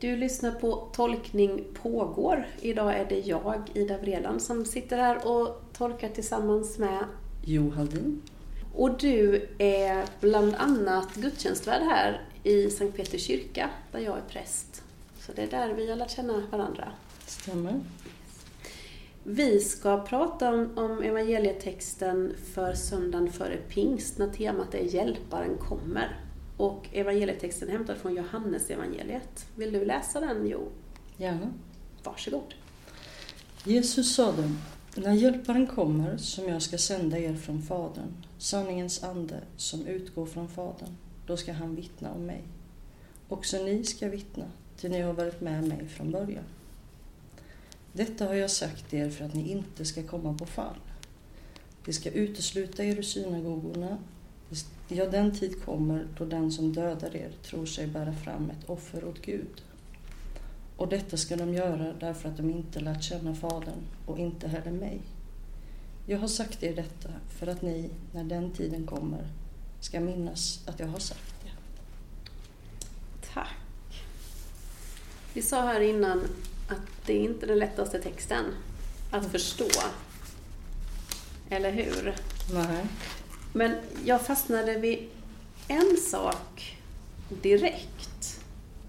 Du lyssnar på Tolkning pågår. Idag är det jag, Ida Vredan, som sitter här och tolkar tillsammans med Jo Haldin. Och du är bland annat gudstjänstvärd här i Sankt Petri kyrka, där jag är präst. Så det är där vi har lärt känna varandra. Stämmer. Vi ska prata om, om evangelietexten för söndagen före pingst, när temat är Hjälparen kommer. Och evangelietexten är hämtad från Johannes evangeliet. Vill du läsa den, Jo? Gärna. Varsågod. Jesus sade, när Hjälparen kommer som jag ska sända er från Fadern, sanningens ande som utgår från Fadern, då ska han vittna om mig. Också ni ska vittna, till ni har varit med mig från början. Detta har jag sagt er för att ni inte ska komma på fall. Det ska utesluta er ur synagogorna. Ja, den tid kommer då den som dödar er tror sig bära fram ett offer åt Gud. Och detta ska de göra därför att de inte lärt känna Fadern och inte heller mig. Jag har sagt er detta för att ni, när den tiden kommer, ska minnas att jag har sagt det. Tack. Vi sa här innan att det är inte den lättaste texten att förstå. Eller hur? Nej. Men jag fastnade vid en sak direkt.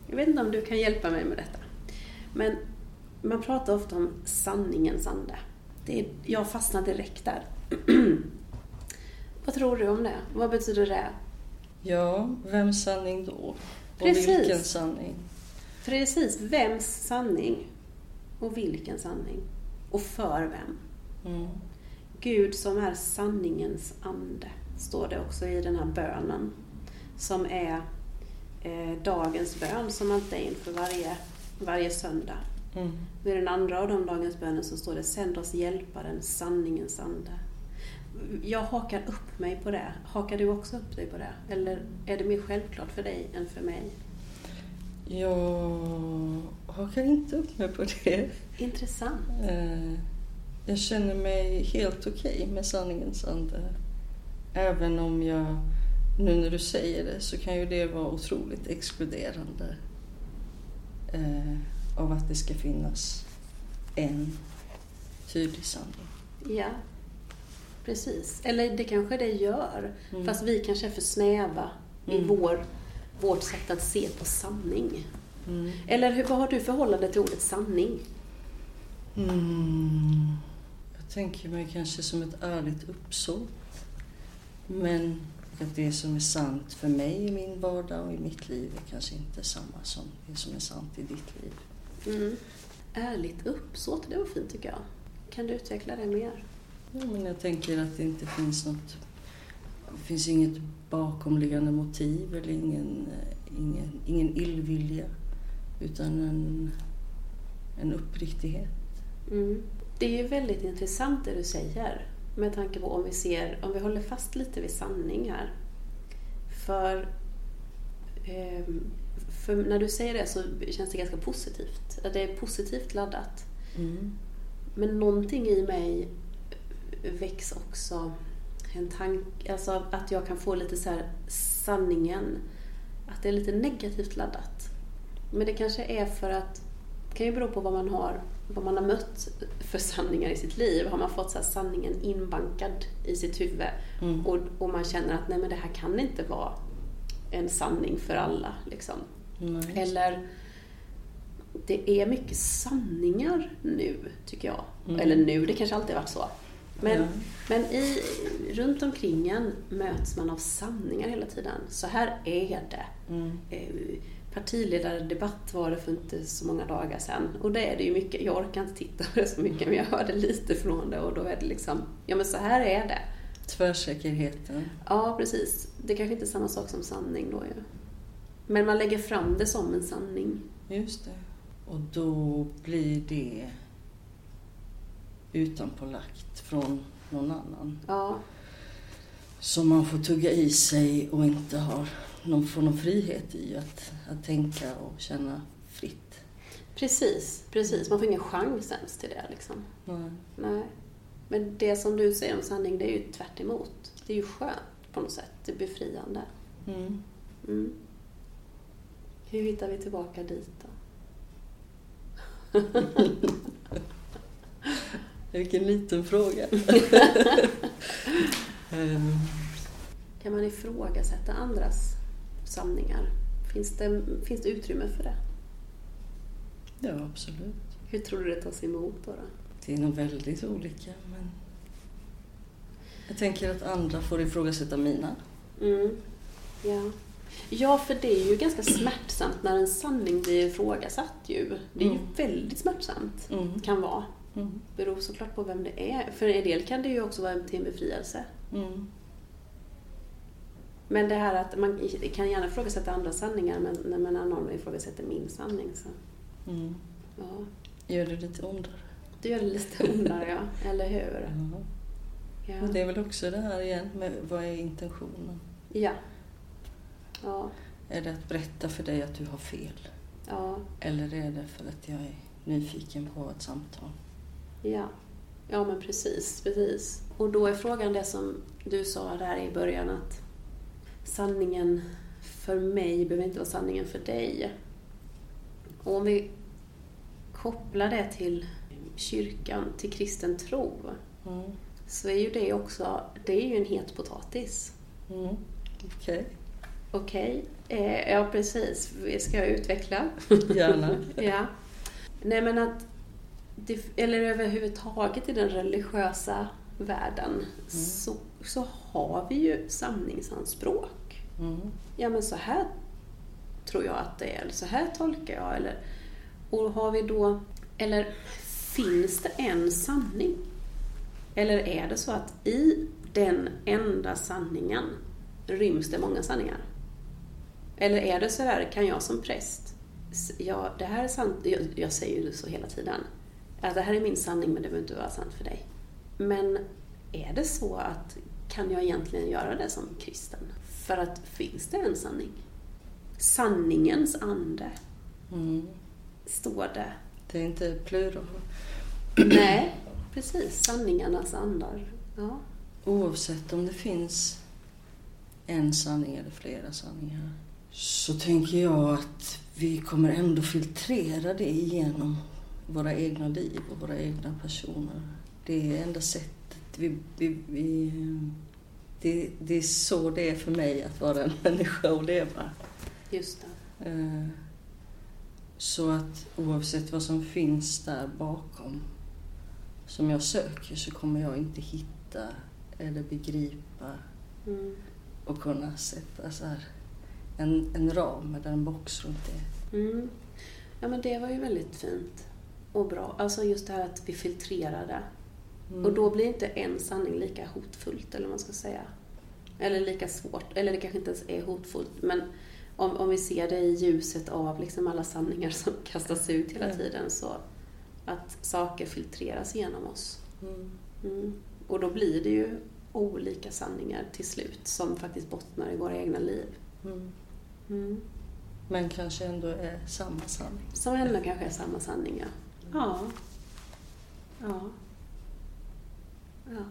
Jag vet inte om du kan hjälpa mig med detta. Men man pratar ofta om sanningens ande. Det är, jag fastnade direkt där. Vad tror du om det? Vad betyder det? Ja, vems sanning då? Och Precis. vilken sanning? Precis, vems sanning? Och vilken sanning? Och för vem? Mm. Gud som är sanningens ande, står det också i den här bönen. Som är eh, dagens bön som alltid är inför varje, varje söndag. Mm. Vid den andra av de dagens bönen så står det Sänd oss hjälparen, sanningens ande. Jag hakar upp mig på det. Hakar du också upp dig på det? Eller är det mer självklart för dig än för mig? Jag hakar inte upp mig på det. Intressant. Eh, Jag känner mig helt okej med sanningens ande. Även om jag, nu när du säger det, så kan ju det vara otroligt exkluderande. Eh, av att det ska finnas en tydlig sanning. Ja, precis. Eller det kanske det gör. Mm. Fast vi kanske är för snäva i Mm. vår, vårt sätt att se på sanning. Mm. Eller hur, vad har du förhållande till ordet sanning? Mm. Tänker mig kanske som ett ärligt uppsåt. Men att det som är sant för mig i min vardag och i mitt liv är kanske inte samma som det som är sant i ditt liv. Mm. Ärligt uppsåt, det var fint tycker jag. Kan du utveckla det mer? Ja, men jag tänker att det inte finns något... Det finns inget bakomliggande motiv eller ingen, eh, ingen, ingen illvilja. Utan en, en uppriktighet. Mm. Det är ju väldigt intressant det du säger. Med tanke på om vi ser, om vi håller fast lite vid sanning här. För, ehm, för när du säger det så känns det ganska positivt. Att Det är positivt laddat. Mm. Men någonting i mig väcks också en tanke, alltså att jag kan få lite så här sanningen, att det är lite negativt laddat. Men det kanske är för att, det kan ju bero på vad man har, vad man har mött för sanningar i sitt liv. Har man fått så sanningen inbankad i sitt huvud Mm. och, och man känner att nej men det här kan inte vara en sanning för alla. Liksom. Nej. Eller det är mycket sanningar nu, tycker jag. Mm. Eller nu, det kanske alltid har varit så. Men, men i, runt omkring en möts man av sanningar hela tiden. Så här är det. Partiledardebatt var det för inte så många dagar sedan. Och det är det ju mycket. Jag orkar inte titta på det så mycket, men jag hörde lite från det och då är det liksom, ja men så här är det. Tvärsäkerheten. Ja, precis. Det kanske inte är samma sak som sanning då ju. Men man lägger fram det som en sanning. Just det. Och då blir det utanpålagt från någon annan. Ja, Som man får tugga i sig och inte har någon, får någon frihet i att, att tänka och känna fritt. precis. Precis. Man får ingen chans ens till det liksom. Nej. Nej. Men det som du säger om sanning, det är ju tvärt emot. Det är ju skönt på något sätt. Det är befriande. Mm. Mm. Hur hittar vi tillbaka dit då? Vilken liten fråga. Ehm, Kan man ifrågasätta andras sanningar? Finns det, finns det utrymme för det? ja, absolut. Hur tror du det tas emot då? då? Det är nog väldigt olika, men jag tänker att andra får ifrågasätta mina. Mm. Ja. ja, för det är ju ganska smärtsamt när en sanning blir ifrågasatt ju. Det är ju Mm. väldigt smärtsamt, Mm. kan vara. Mm. Beror såklart på vem det är. För en del kan det ju också vara till en befrielse. Mm. Men det här att man kan gärna ifrågasätta andra sanningar men när man någon ifrågasätter min sanning så Mm. ja. Gör det lite ondare. Det gör det lite ondare ja, eller hur? Ja. Ja. Men det är väl också det här igen med vad är intentionen? Ja. Ja. Är det att berätta för dig att du har fel? Ja. Eller är det för att jag är nyfiken på ett samtal? Ja. Ja men precis, precis. Och då är frågan det som du sa där i början att sanningen för mig behöver inte vara sanningen för dig. Och om vi kopplar det till kyrkan, till kristen tro, Mm. så är ju det också, det är ju en het potatis. Mm. Okej, Okej, eh, ja precis. Ska jag utveckla? gärna. ja. Nej men att, eller överhuvudtaget i den religiösa världen så, så har vi ju sanningsanspråk. Mm. Ja men så här tror jag att det är, eller så här tolkar jag. Eller, och har vi då, eller finns det en sanning? Eller är det så att i den enda sanningen ryms det många sanningar? Eller är det så där, kan jag som präst, ja det här är sant, jag, jag säger ju så hela tiden, att det här är min sanning men det behöver inte vara sant för dig. Men är det så att, kan jag egentligen göra det som kristen? För att finns det en sanning? Sanningens ande, Mm. står det. Det är inte plural. Nej, precis. Sanningarnas andar. Ja. Oavsett om det finns en sanning eller flera sanningar så tänker jag att vi kommer ändå filtrera det genom våra egna liv och våra egna personer. Det är enda sättet. Vi, vi, vi, det, det är så det är för mig att vara en människa och leva. Just det. Eh, Så att oavsett vad som finns där bakom som jag söker så kommer jag inte hitta eller begripa Mm. och kunna sätta så en, en ram eller en box runt det. Mm. Ja, men det var ju väldigt fint och bra. Alltså just det här att vi filtrerar det. Mm. Och då blir inte en sanning lika hotfullt, eller vad man ska säga. Eller lika svårt, eller det kanske inte ens är hotfullt, men om, om vi ser det i ljuset av liksom alla sanningar som kastas ut hela Ja. tiden, så att saker filtreras genom oss. Mm. Mm. Och då blir det ju olika sanningar till slut som faktiskt bottnar i våra egna liv. Mm. Mm. Men kanske ändå är samma sanning. Som ändå kanske är samma sanning, ja. Ja. Ja. Ja.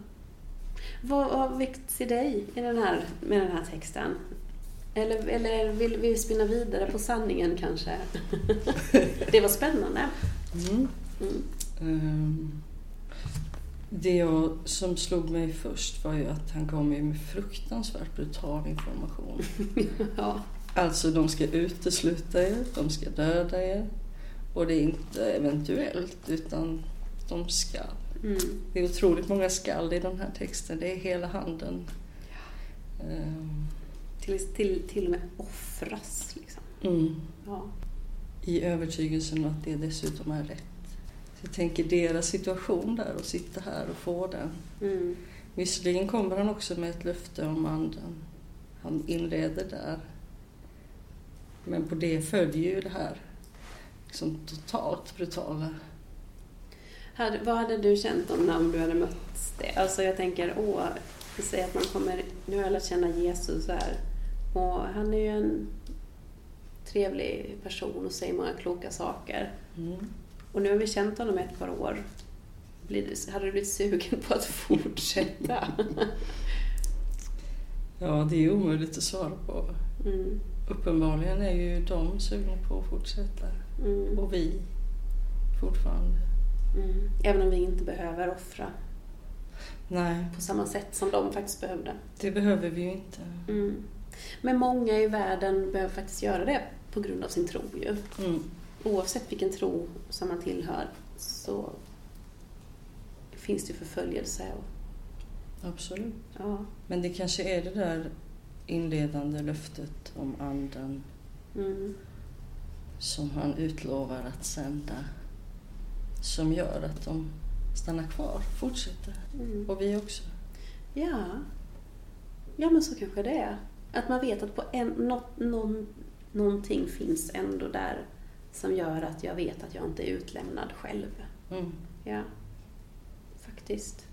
Vad har väckts i dig i den här, med den här texten? Eller, eller vill vi spinna vidare på sanningen kanske? Det var spännande. Mm. Mm. Ehm, Det jag, som slog mig först var ju att han kom med fruktansvärt brutal information. Ja. Alltså de ska utesluta er, de ska döda er. Och det är inte eventuellt utan de ska. Mm. Det är otroligt många skall i den här texten. Det är hela handen. Ehm, Till, till, till och med offras liksom. Mm. Ja. I övertygelsen att det dessutom är rätt. Så jag tänker deras situation där och sitta här och få den. Mm. Visserligen kommer han också med ett löfte om anden. Han inleder där. Men på det följer ju det här liksom totalt brutala. Hade, vad hade du känt om, om du hade mött det? Alltså jag tänker, åh, säger att man kommer, nu har jag lärt känna Jesus här och han är ju en trevlig person och säger många kloka saker. Mm. Och nu har vi känt honom ett par år. Blir hade du blivit sugen på att fortsätta? Ja, det är omöjligt att svara på. Mm, Uppenbarligen är ju de sugna på att fortsätta. mm, Och vi fortfarande. Mm. Även om vi inte behöver offra Nej, på samma sätt som de faktiskt behövde. det behöver vi ju inte. Mm. Men många i världen behöver faktiskt göra det på grund av sin tro ju. Mm. Oavsett vilken tro som man tillhör så finns det förföljelse. Och, Absolut. ja. Men det kanske är det där inledande löftet om anden Mm. som han utlovar att sända som gör att de stannar kvar, fortsätter. Mm. Och vi också. Ja. ja, men så kanske det är. Att man vet att på en, något, någon, någonting finns ändå där som gör att jag vet att jag inte är utlämnad själv. Mm. Ja, faktiskt.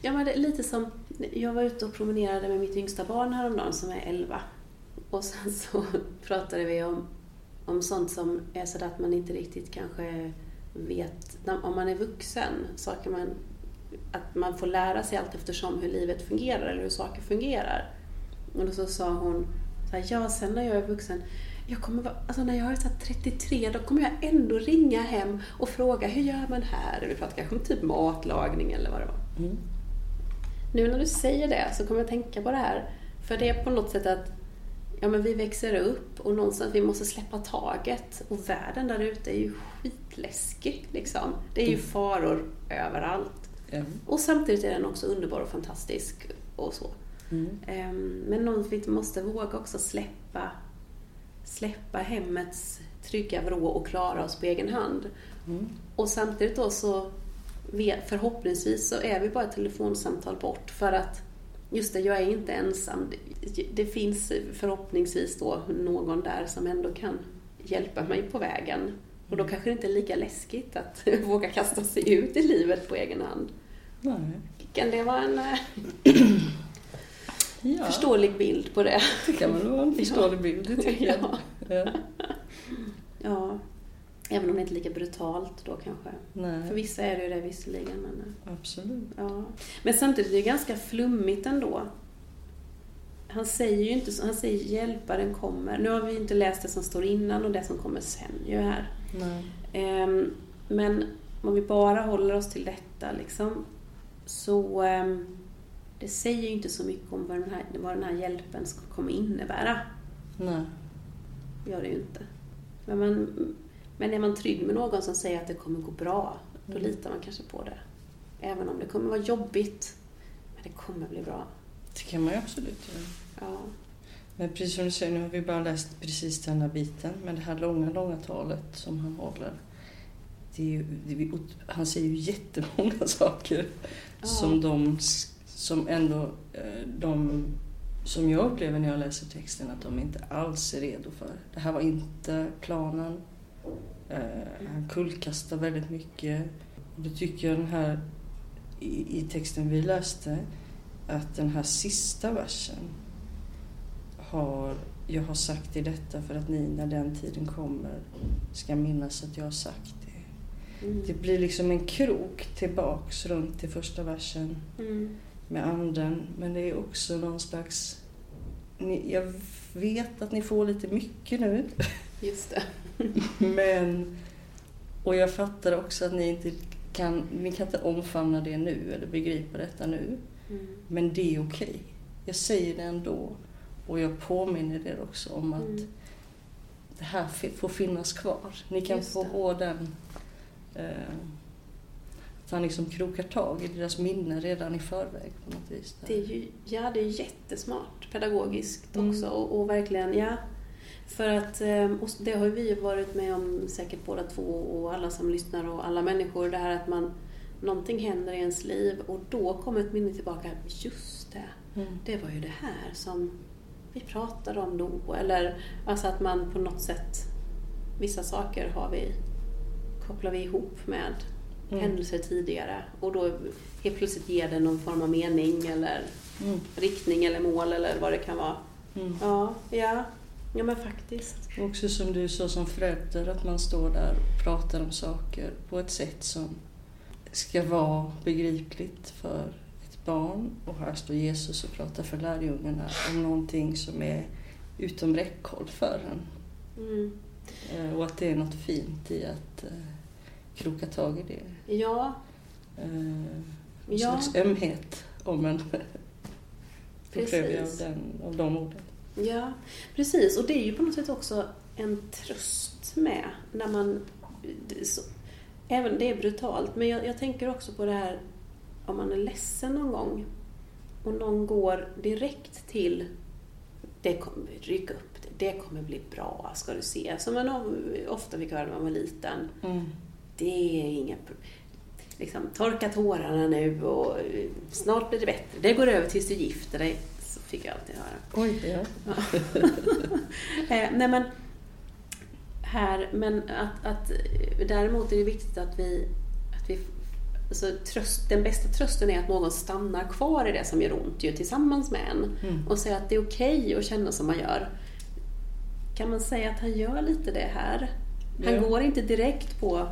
Ja, men det är lite som, jag var ute och promenerade med mitt yngsta barn häromdagen som är 11. Och sen så pratade vi om, om sånt som är sådär att man inte riktigt kanske vet, om man är vuxen, saker man, att man får lära sig allt eftersom hur livet fungerar eller hur saker fungerar. Och då så sa hon, så här, ja sen när jag är vuxen, jag kommer vara, alltså när jag är så här 33 då kommer jag ändå ringa hem och fråga hur gör man här? Vi pratar kanske om typ matlagning eller vad det var. Mm. Nu när du säger det så kommer jag tänka på det här. För det är på något sätt att ja, men vi växer upp och någonstans vi måste släppa taget. Och världen där ute är ju skitläskig. Liksom. Det är ju faror överallt. Ja. Och samtidigt är den också underbar och fantastisk och så. Mm. Ehm, Men någon vi måste våga också släppa, släppa hemmets trygga vrå och klara oss på egen hand. Mm. Och samtidigt då så vi- förhoppningsvis så är vi bara ett telefonsamtal bort för att just det, jag är inte ensam. Det, det finns förhoppningsvis då någon där som ändå kan hjälpa mig på vägen. Och då kanske det inte är lika läskigt att våga kasta sig ut i livet på egen hand. Nej. Kan det vara en eh, Ja, förståelig bild på det? det kan väl vara en förståelig bild, det tycker jag. Ja. Ja. Ja. Även om det inte är lika brutalt då kanske. För Nej, vissa är det ju det visserligen. Men, eh, absolut. ja. men samtidigt är det ganska flummigt ändå. Han säger ju inte så, han säger hjälparen kommer. Nu har vi ju inte läst det som står innan och det som kommer sen ju här. Ehm, men om vi bara håller oss till detta liksom, så ehm, det säger ju inte så mycket om vad den här, vad den här hjälpen ska, kommer innebära. Nej. gör det ju inte. Men, man, men är man trygg med någon som säger att det kommer gå bra, då Mm. litar man kanske på det. Även om det kommer vara jobbigt, men det kommer bli bra. Det kan man ju absolut göra. Ja. Men precis som du säger, nu har vi bara läst precis den här biten. Men det här långa, långa talet som han håller. Det ju, det han säger ju jättemånga saker Ja. som de som ändå eh, de som jag upplever när jag läser texten att de inte alls är redo för. Det här var inte planen. Eh, han kullkastar väldigt mycket. Och då tycker jag den här i, i texten vi läste att den här sista versen har jag har sagt i detta för att ni när den tiden kommer ska minnas att jag har sagt det. Mm. Det blir liksom en krok tillbaks runt till första versen Mm. med anden. Men det är också någon slags... Ni, jag vet att ni får lite mycket nu. Just det. Men... Och jag fattar också att ni inte kan, ni kan inte omfamna det nu eller begripa detta nu. Mm. Men det är okej. Jag säger det ändå. Och jag påminner er också om att Mm. det här får finnas kvar. Ni kan Just få ha den... Eh, att han liksom krokar tag i deras minne redan i förväg på något vis. Det är ju ja, det är jättesmart pedagogiskt Mm. också och, och verkligen, ja. För att, eh, och det har vi varit med om säkert båda två och alla som lyssnar och alla människor, det här att man någonting händer i ens liv och då kommer ett minne tillbaka. Just det, Mm. det var ju det här som vi pratade om då. Eller alltså att man på något sätt, vissa saker har vi, kopplar vi ihop med Mm. händelser tidigare och då helt plötsligt ger det någon form av mening eller Mm. riktning eller mål eller vad det kan vara. Mm. Ja, ja, ja men faktiskt. Också som du sa som förälder, att man står där och pratar om saker på ett sätt som ska vara begripligt för barn. Och här står Jesus och pratar för lärjungarna om någonting som är utom räckhåll för en. Mm. Eh, Och att det är något fint i att eh, kroka tag i det. Ja, Eh, en Ja. slags ömhet om en. jag av, Precis. den, av de orden. ja, precis. Och det är ju på något sätt också en tröst med när man... Så, även det är brutalt, men jag, jag tänker också på det här om man är ledsen någon gång och någon går direkt till det kommer rycka upp det, det kommer bli bra, ska du se. Som man of- ofta fick höra när man var liten. Mm. Det är inga liksom, torka tårarna nu och eh, snart blir det bättre. Det går över tills du gifter dig. Så fick jag alltid höra. Oj, ja. Eh, nej men, här, men att, att eh, däremot är det viktigt att vi, att vi alltså tröst, den bästa trösten är att någon stannar kvar i det som gör ont ju, tillsammans med en Mm. och säger att det är okej att känna som man gör. Kan man säga att han gör lite det här? Han Ja. går inte direkt på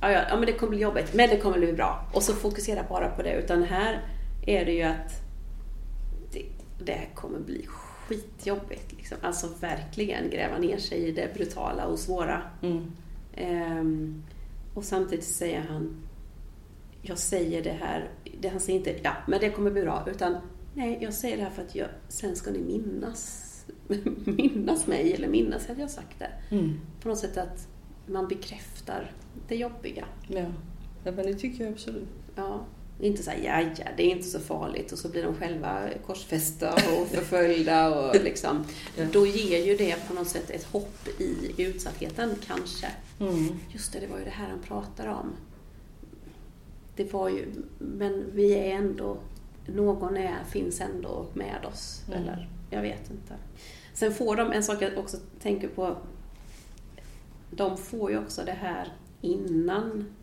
ja, ja, ja, men det kommer bli jobbigt, men det kommer bli bra. Och så fokusera bara på det. Utan här är det ju att det, det här kommer bli skitjobbigt. Liksom. Alltså verkligen gräva ner sig i det brutala och svåra. Mm. Ehm, och samtidigt säger han, jag säger det här, det, han säger inte ja, men det kommer bli bra, utan nej, jag säger det här för att jag, sen ska ni minnas, minnas mig eller minnas att jag sagt det. Mm. På något sätt att man bekräftar det jobbiga. Ja. ja, men det tycker jag absolut. Ja, inte såhär, ja, ja, det är inte så farligt och så blir de själva korsfästa och förföljda och liksom. Ja. Då ger ju det på något sätt ett hopp i utsattheten kanske. Mm. Just det, det var ju det här han pratade om. Det var ju, men vi är ändå, någon är, finns ändå med oss. Mm. Eller, jag vet inte. Sen får de, en sak jag också tänker på, de får ju också det här innan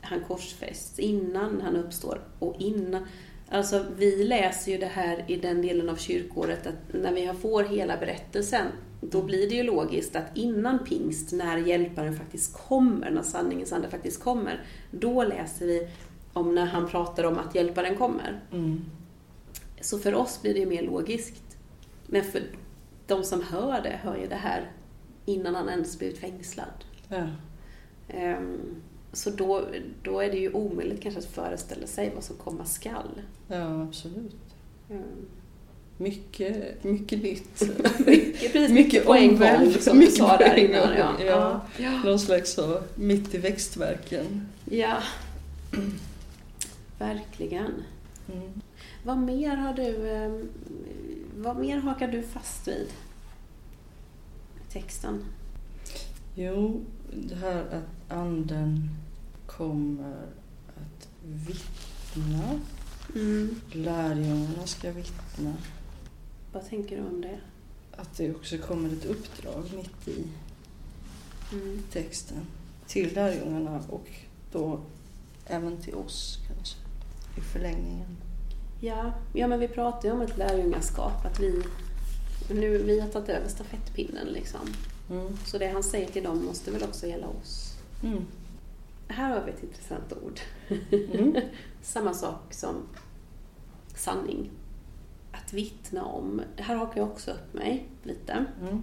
han korsfästs, innan han uppstår och innan Alltså vi läser ju det här i den delen av kyrkåret att när vi får hela berättelsen då blir det ju logiskt att innan pingst, när hjälparen faktiskt kommer, när sanningens ande faktiskt kommer, då läser vi om när han pratar om att hjälparen kommer. Mm. Så för oss blir det ju mer logiskt. Men för de som hör det, hör ju det här innan han ens blivit fängslad. Ja. Ehm, Så då, då är det ju omöjligt kanske att föreställa sig vad som komma skall. ja, absolut. Ehm, Mycket, mycket nytt. Mycket, precis, mycket på en gång som du mycket sa på där innan. Ja. ja. Ja. Någon slags så, mitt i växtverken. ja. Verkligen. Mm. Vad mer har du, ehm, vad mer hakar du fast vid? Texten. Jo, det här att anden kommer att vittna. Mm. Lärjungarna ska vittna. Vad tänker du om det? Att det också kommer ett uppdrag mitt i Mm. texten. Till lärjungarna och då även till oss kanske. I förlängningen. Ja, ja, men vi pratar ju om ett lärjungaskap, att vi, nu, vi har tagit över stafettpinnen liksom. Mm. Så det han säger till dem måste väl också gälla oss. Mm. Här har vi ett intressant ord. Mm. Samma sak som sanning. Att vittna om. Här hakar jag också upp mig lite. Mm.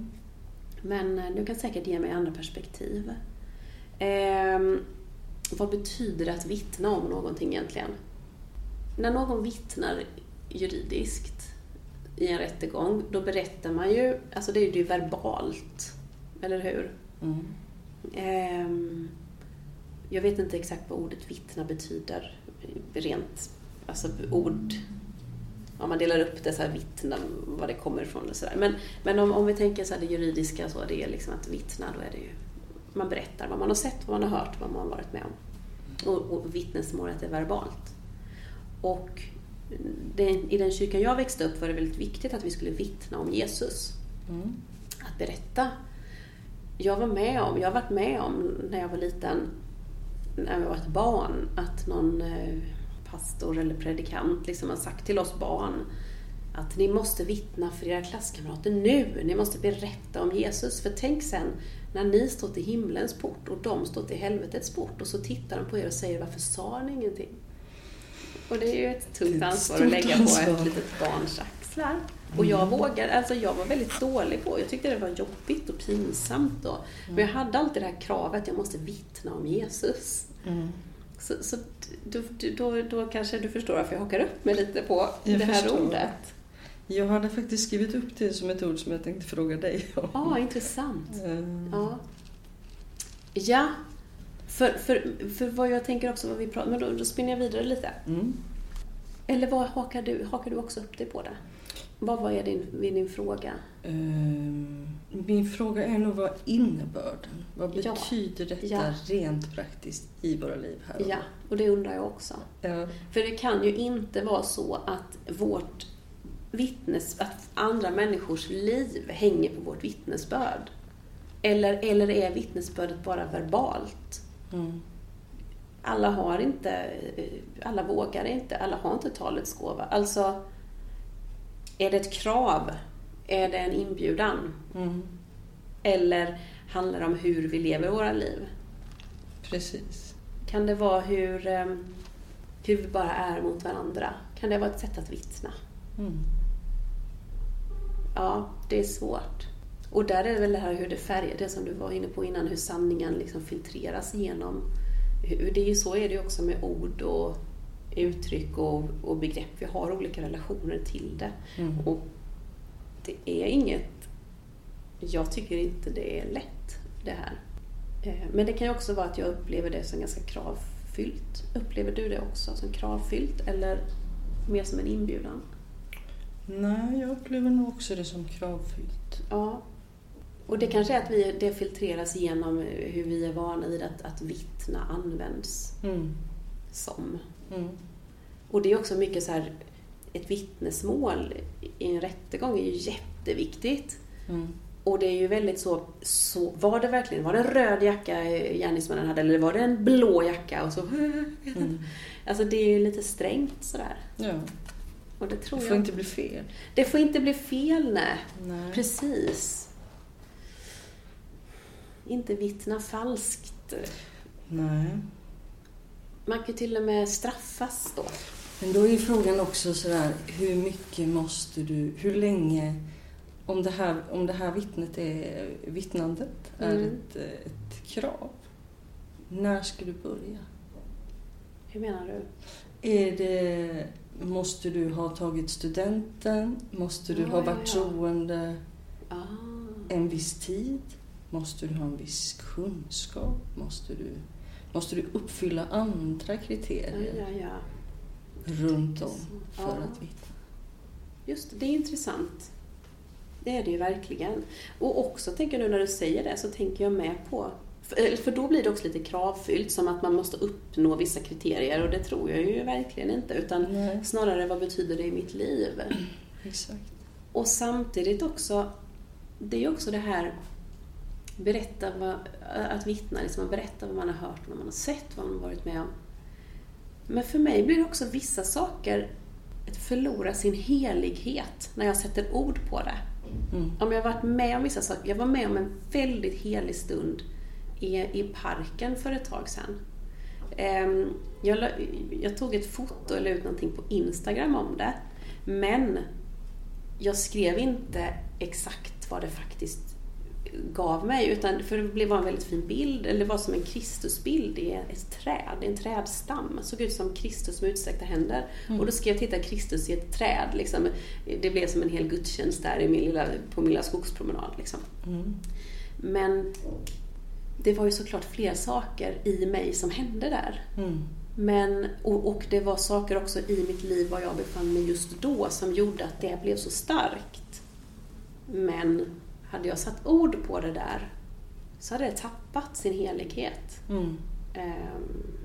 Men eh, du kan säkert ge mig andra perspektiv. Ehm, vad betyder det att vittna om någonting egentligen? När någon vittnar juridiskt i en rättegång, då berättar man ju, alltså det är ju verbalt, eller hur? Mm. Ehm, jag vet inte exakt vad ordet vittna betyder rent, alltså ord, om man delar upp det så här vittna, var det kommer ifrån och sådär. Men, men om, om vi tänker så det juridiska så, det är liksom att vittna, då är det ju, man berättar vad man har sett, vad man har hört, vad man har varit med om. Och, och vittnesmålet är verbalt. Och det, i den kyrkan jag växte upp var det väldigt viktigt att vi skulle vittna om Jesus Mm. att berätta. Jag var med om, jag har varit med om när jag var liten, när jag var ett barn, att någon eh, pastor eller predikant liksom har sagt till oss barn att ni måste vittna för era klasskamrater nu. Ni måste berätta om Jesus. För tänk sen när ni står till himlens port och de står till helvetets port och så tittar de på er och säger varför sa ni ingenting? Och det är ju ett tungt ansvar att lägga på ett litet barns axlar. Och jag vågade, alltså jag var väldigt dålig på, jag tyckte det var jobbigt och pinsamt då. Men jag hade alltid det här kravet, jag måste vittna om Jesus. Mm. Så, så då, då, då kanske du förstår varför jag hakar upp mig lite på Jag det här förstår. ordet. Jag hade faktiskt skrivit upp det som ett ord som jag tänkte fråga dig om. Ja, intressant. Eh, Ja. Ja, för, för, för vad jag tänker också, vad vi pratar men då, då spinner jag vidare lite. Mm. Eller vad hakar du, hakar du också upp dig på det? Vad var är din, din fråga? Ehm, Min fråga är nog vad innebörden? Vad Ja. betyder detta Ja. rent praktiskt i våra liv här? Ja, och det undrar jag också. Ja. För det kan ju inte vara så att vårt vittnes, att andra människors liv hänger på vårt vittnesbörd. Eller, eller är vittnesbördet bara verbalt? Mm. Alla har inte, eh, alla vågar inte, alla har inte talets gåva. Alltså, är det ett krav? Är det en inbjudan? Mm. Eller handlar det om hur vi lever våra liv? Precis. Kan det vara hur, eh, hur vi bara är mot varandra? Kan det vara ett sätt att vittna? Mm. Ja, det är svårt. Och där är det väl det här hur det färgar, det som du var inne på innan, hur sanningen liksom filtreras igenom. Det är ju så är det ju också med ord och uttryck och, och begrepp. Vi har olika relationer till det. Mm. Och det är inget, jag tycker inte det är lätt det här. Eh, Men det kan ju också vara att jag upplever det som ganska kravfyllt. Upplever du det också som kravfyllt eller mer som en inbjudan? Nej, jag upplever nog också det som kravfyllt. Ja. Och det kanske är att vi, det filtreras igenom hur vi är vana vid att, att vittna används Mm. som. Mm. Och det är också mycket så här, ett vittnesmål i en rättegång är ju jätteviktigt. Mm. Och det är ju väldigt så, så var det verkligen, var det en röd jacka gärningsmannen hade eller var det en blå jacka? Och så, Mm. Alltså det är ju lite strängt sådär. Ja, Och det tror det jag. får inte bli fel. Det får inte bli fel, nej. Nej. Precis. Inte vittna falskt. Nej. Man kan till och med straffas då. Men då är ju frågan också sådär, hur mycket måste du, hur länge, om det här, om det här vittnet är, vittnandet är Mm. ett, ett krav, när ska du börja? Hur menar du? Är det, måste du ha tagit studenten? Måste du Ja, ha ja, varit ja. troende Ah, en viss tid? Måste du ha en viss kunskap? Måste du, måste du uppfylla andra ja, kriterier ja, ja. runt om för ja. att vittna? Just det, det är intressant. Det är det ju verkligen. Och också tänker jag nu när du säger det så tänker jag med på för då blir det också lite kravfyllt, som att man måste uppnå vissa kriterier och det tror jag ju verkligen inte. Utan Nej, snarare, vad betyder det i mitt liv? exakt. Och samtidigt också, det är ju också det här berätta vad, att vittna, liksom att berätta vad man har hört, vad man har sett, vad man har varit med om. Men för mig blir det också vissa saker att förlora sin helighet när jag sätter ord på det. Mm. Om jag har varit med om vissa saker, jag var med om en väldigt helig stund i, i parken för ett tag sedan. Ehm, Jag, la- jag tog ett foto eller ut någonting på Instagram om det. Men jag skrev inte exakt vad det faktiskt gav mig. Utan, för det blev en väldigt fin bild, eller det var som en Kristusbild i ett träd, en trädstam. Det såg ut som Kristus med utsträckta händer. Och då skrev jag titta Kristus i ett träd. Liksom. Det blev som en hel gudstjänst där i min lilla, på min lilla skogspromenad. Liksom. Mm. Men det var ju såklart fler saker i mig som hände där. Mm. Men, och, och det var saker också i mitt liv var jag befann mig just då som gjorde att det blev så starkt. Men hade jag satt ord på det där så hade det tappat sin helighet. Mm. Ehm,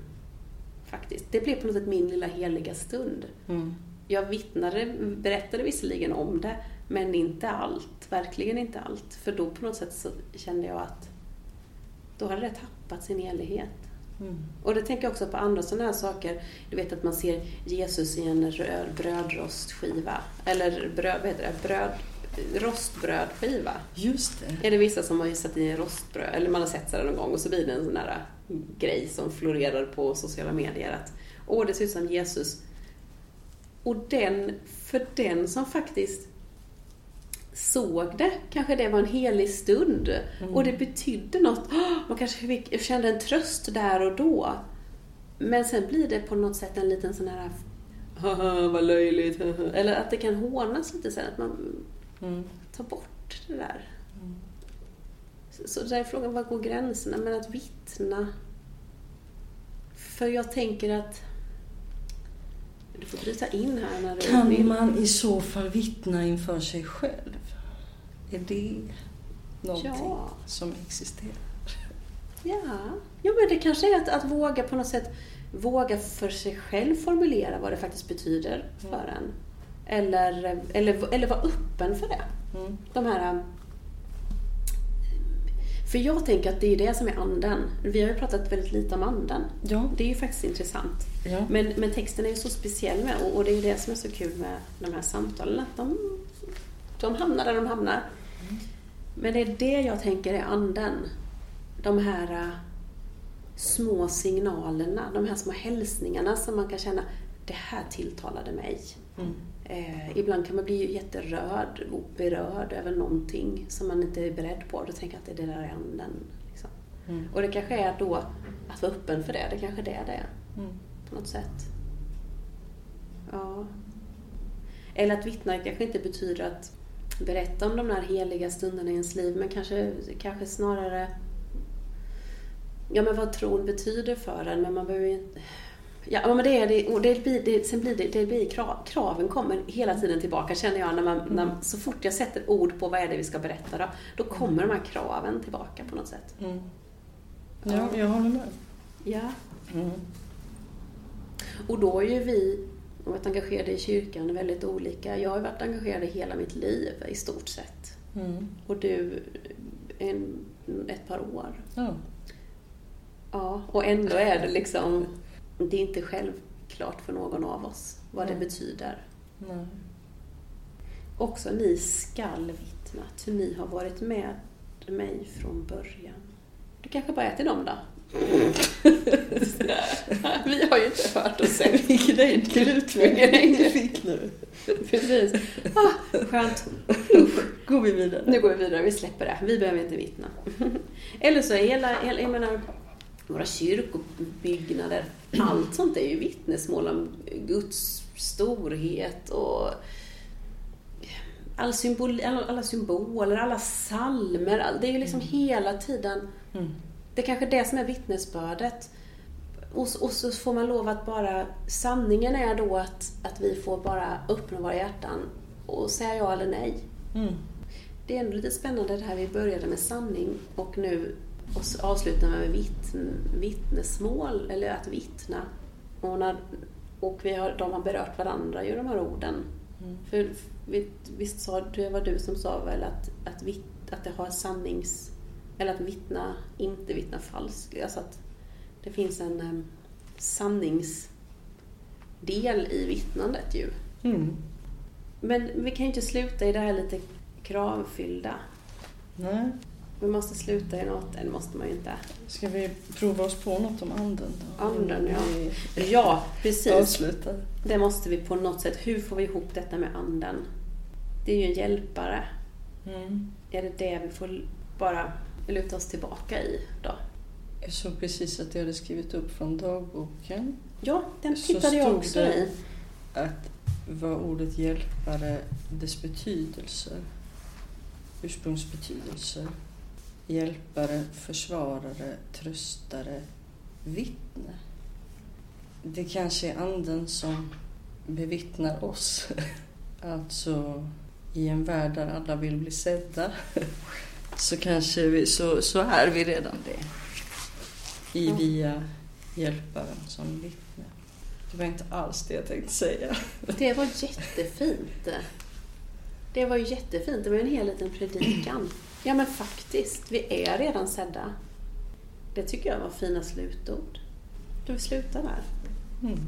faktiskt. Det blev på något sätt min lilla heliga stund. Mm. Jag vittnade, berättade visserligen om det, men inte allt. Verkligen inte allt. För då på något sätt så kände jag att då hade det tappat sin helighet. Mm. Och det tänker jag också på andra sådana här saker. Du vet att man ser Jesus i en röd brödrostskiva. Eller bröd, vad heter det? Bröd, rostbrödskiva. Just det. Är det vissa som har satt i en rostbröd, eller man har sett sådär någon gång och så blir det en sån här grej som florerar på sociala medier att åh, det ser ut som Jesus Och den, för den som faktiskt såg det, kanske det var en helig stund. Och det betydde något. Man kanske fick, kände en tröst där och då. Men sen blir det på något sätt en liten sån här Haha, vad löjligt. Eller att det kan hånas lite sen. Att man Mm. tar bort det där. Så, så där är frågan, var går gränserna? Men att vittna... För jag tänker att... Du får bryta in här när du Kan vill. man i så fall vittna inför sig själv? Är det någonting Ja. som existerar? Ja. ja, men det kanske är att, att våga på något sätt våga för sig själv formulera vad det faktiskt betyder för en. Eller, eller, eller vara öppen för det. Mm. De här... För jag tänker att det är det som är anden. Vi har ju pratat väldigt lite om anden. Ja. Det är ju faktiskt intressant. ja. Men, men texten är ju så speciell med och, och det är ju det som är så kul med de här samtalen. Att de, de hamnar där de hamnar. Men det är det jag tänker är anden. De här äh, små signalerna, de här små hälsningarna som man kan känna, det här tilltalade mig. Mm. Eh, ibland kan man bli jätterörd och berörd över någonting som man inte är beredd på. Då tänker jag att det är det där är anden. Liksom. Mm. Och det kanske är då att vara öppen för det. Det kanske är det det är Mm. på något sätt. Ja. Eller att vittna kanske inte betyder att berätta om de där heliga stunderna i ens liv, men kanske, kanske snarare Ja, men vad tron betyder för en, men man behöver. Ja, men det är det, och det blir, det, sen blir det, det blir krav, kraven kommer hela tiden tillbaka känner jag, när man, när, så fort jag sätter ord på vad är det vi ska berätta då, då kommer de här kraven tillbaka på något sätt. Mm. Ja, jag håller med. Ja. Mm. Och då är ju vi varit engagerade i kyrkan väldigt olika. Jag har varit engagerad i hela mitt liv i stort sett. Mm. Och du en, ett par år. Ja. Ja, och ändå är det liksom, det är inte självklart för någon av oss vad det Nej. betyder. Nej. Också ni skall vittna, ty ni har varit med mig från början. Du kanske bara är till dem då? Vi har ju inte hört och sett. Vilken enkel utveckling du fick nu. Precis. Ah, skönt. Går vi vidare? Nu går vi vidare, vi släpper det. Vi behöver inte vittna. Eller så är hela, hela jag menar, våra kyrkobyggnader, allt sånt är ju vittnesmål om Guds storhet och all symbol, alla, alla symboler, alla salmer. Det är ju liksom hela tiden, Mm. det är kanske det som är vittnesbördet. Och, så- och så får man lov att bara, sanningen är då att, att vi får bara öppna våra hjärtan och säga ja eller nej. Mm. Det är ändå lite spännande det här vi började med sanning och nu och avslutar med vittn, vittnesmål, eller att vittna. Och, när, och vi har, de har berört varandra ju de här orden. Mm. För vi- visst sa det var du som sa väl att, att, vitt, att det har sannings... Eller att vittna, inte vittna falskt. Alltså att det finns en um, sanningsdel i vittnandet ju. Mm. Men vi kan ju inte sluta i det här lite kravfyllda. Nej. Vi måste sluta i något, eller måste man ju inte. Ska vi prova oss på något om anden då? Anden, ja. Ja, precis. avslutar. Det måste vi på något sätt. Hur får vi ihop detta med anden? Det är ju en hjälpare. Mm. Är det det vi får bara luta oss tillbaka i då? Jag såg precis att jag hade skrivit upp från dagboken Ja, den tittade jag också det- i. att vad ordet hjälpare, dess betydelse, ursprungsbetydelse, hjälpare, försvarare, tröstare, vittne. Det kanske är anden som bevittnar oss. Alltså i en värld där alla vill bli sedda så kanske vi, så, så är vi redan det. I via hjälparen som vittne. Det var inte alls det jag tänkte säga. Det var jättefint. Det var jättefint. Det var en hel liten predikan. Ja men faktiskt, vi är redan sedda. Det tycker jag var fina slutord. Du slutar där. Mm.